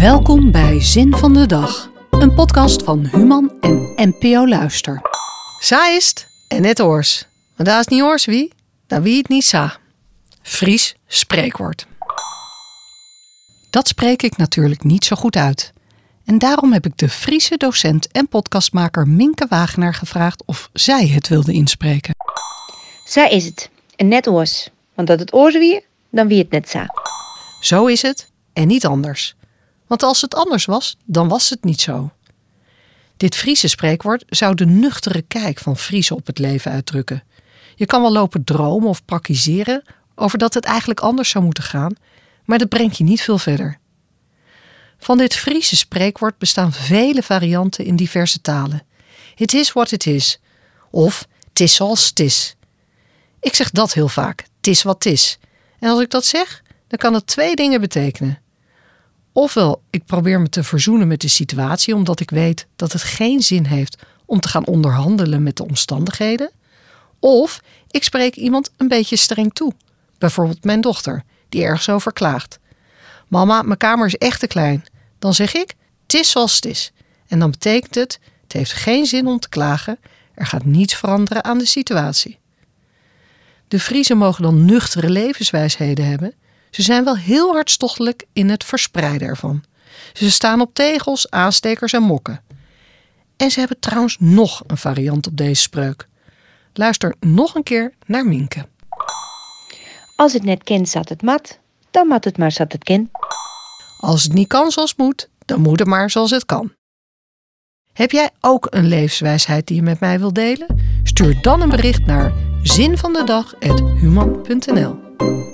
Welkom bij Zin van de Dag, een podcast van Human en NPO Luister. Sa is het en net oors. Maar daar is niet oors wie, dan wie het niet sa. Fries spreekwoord. Dat spreek ik natuurlijk niet zo goed uit. En daarom heb ik de Friese docent en podcastmaker Minke Wagenaar gevraagd of zij het wilde inspreken. Zij is het. En net oors. Want dat het oors wie, dan wie het net sa. Zo is het en niet anders. Want als het anders was, dan was het niet zo. Dit Friese spreekwoord zou de nuchtere kijk van Friese op het leven uitdrukken. Je kan wel lopen dromen of praktiseren over dat het eigenlijk anders zou moeten gaan, maar dat brengt je niet veel verder. Van dit Friese spreekwoord bestaan vele varianten in diverse talen. Het is wat het is. Of het is zoals het is. Ik zeg dat heel vaak. Het is wat het is. En als ik dat zeg, dan kan het twee dingen betekenen. Ofwel, ik probeer me te verzoenen met de situatie omdat ik weet dat het geen zin heeft om te gaan onderhandelen met de omstandigheden. Of ik spreek iemand een beetje streng toe. Bijvoorbeeld mijn dochter, die ergens over klaagt. Mama, mijn kamer is echt te klein. Dan zeg ik, het is zoals het is. En dan betekent het, het heeft geen zin om te klagen. Er gaat niets veranderen aan de situatie. De Friesen mogen dan nuchtere levenswijsheden hebben. Ze zijn wel heel hartstochtelijk in het verspreiden ervan. Ze staan op tegels, aanstekers en mokken. En ze hebben trouwens nog een variant op deze spreuk. Luister nog een keer naar Minke. Als het net kent, zat het mat. Dan mat het maar zat het ken. Als het niet kan zoals het moet, dan moet het maar zoals het kan. Heb jij ook een levenswijsheid die je met mij wilt delen? Stuur dan een bericht naar zinvandedag.human.nl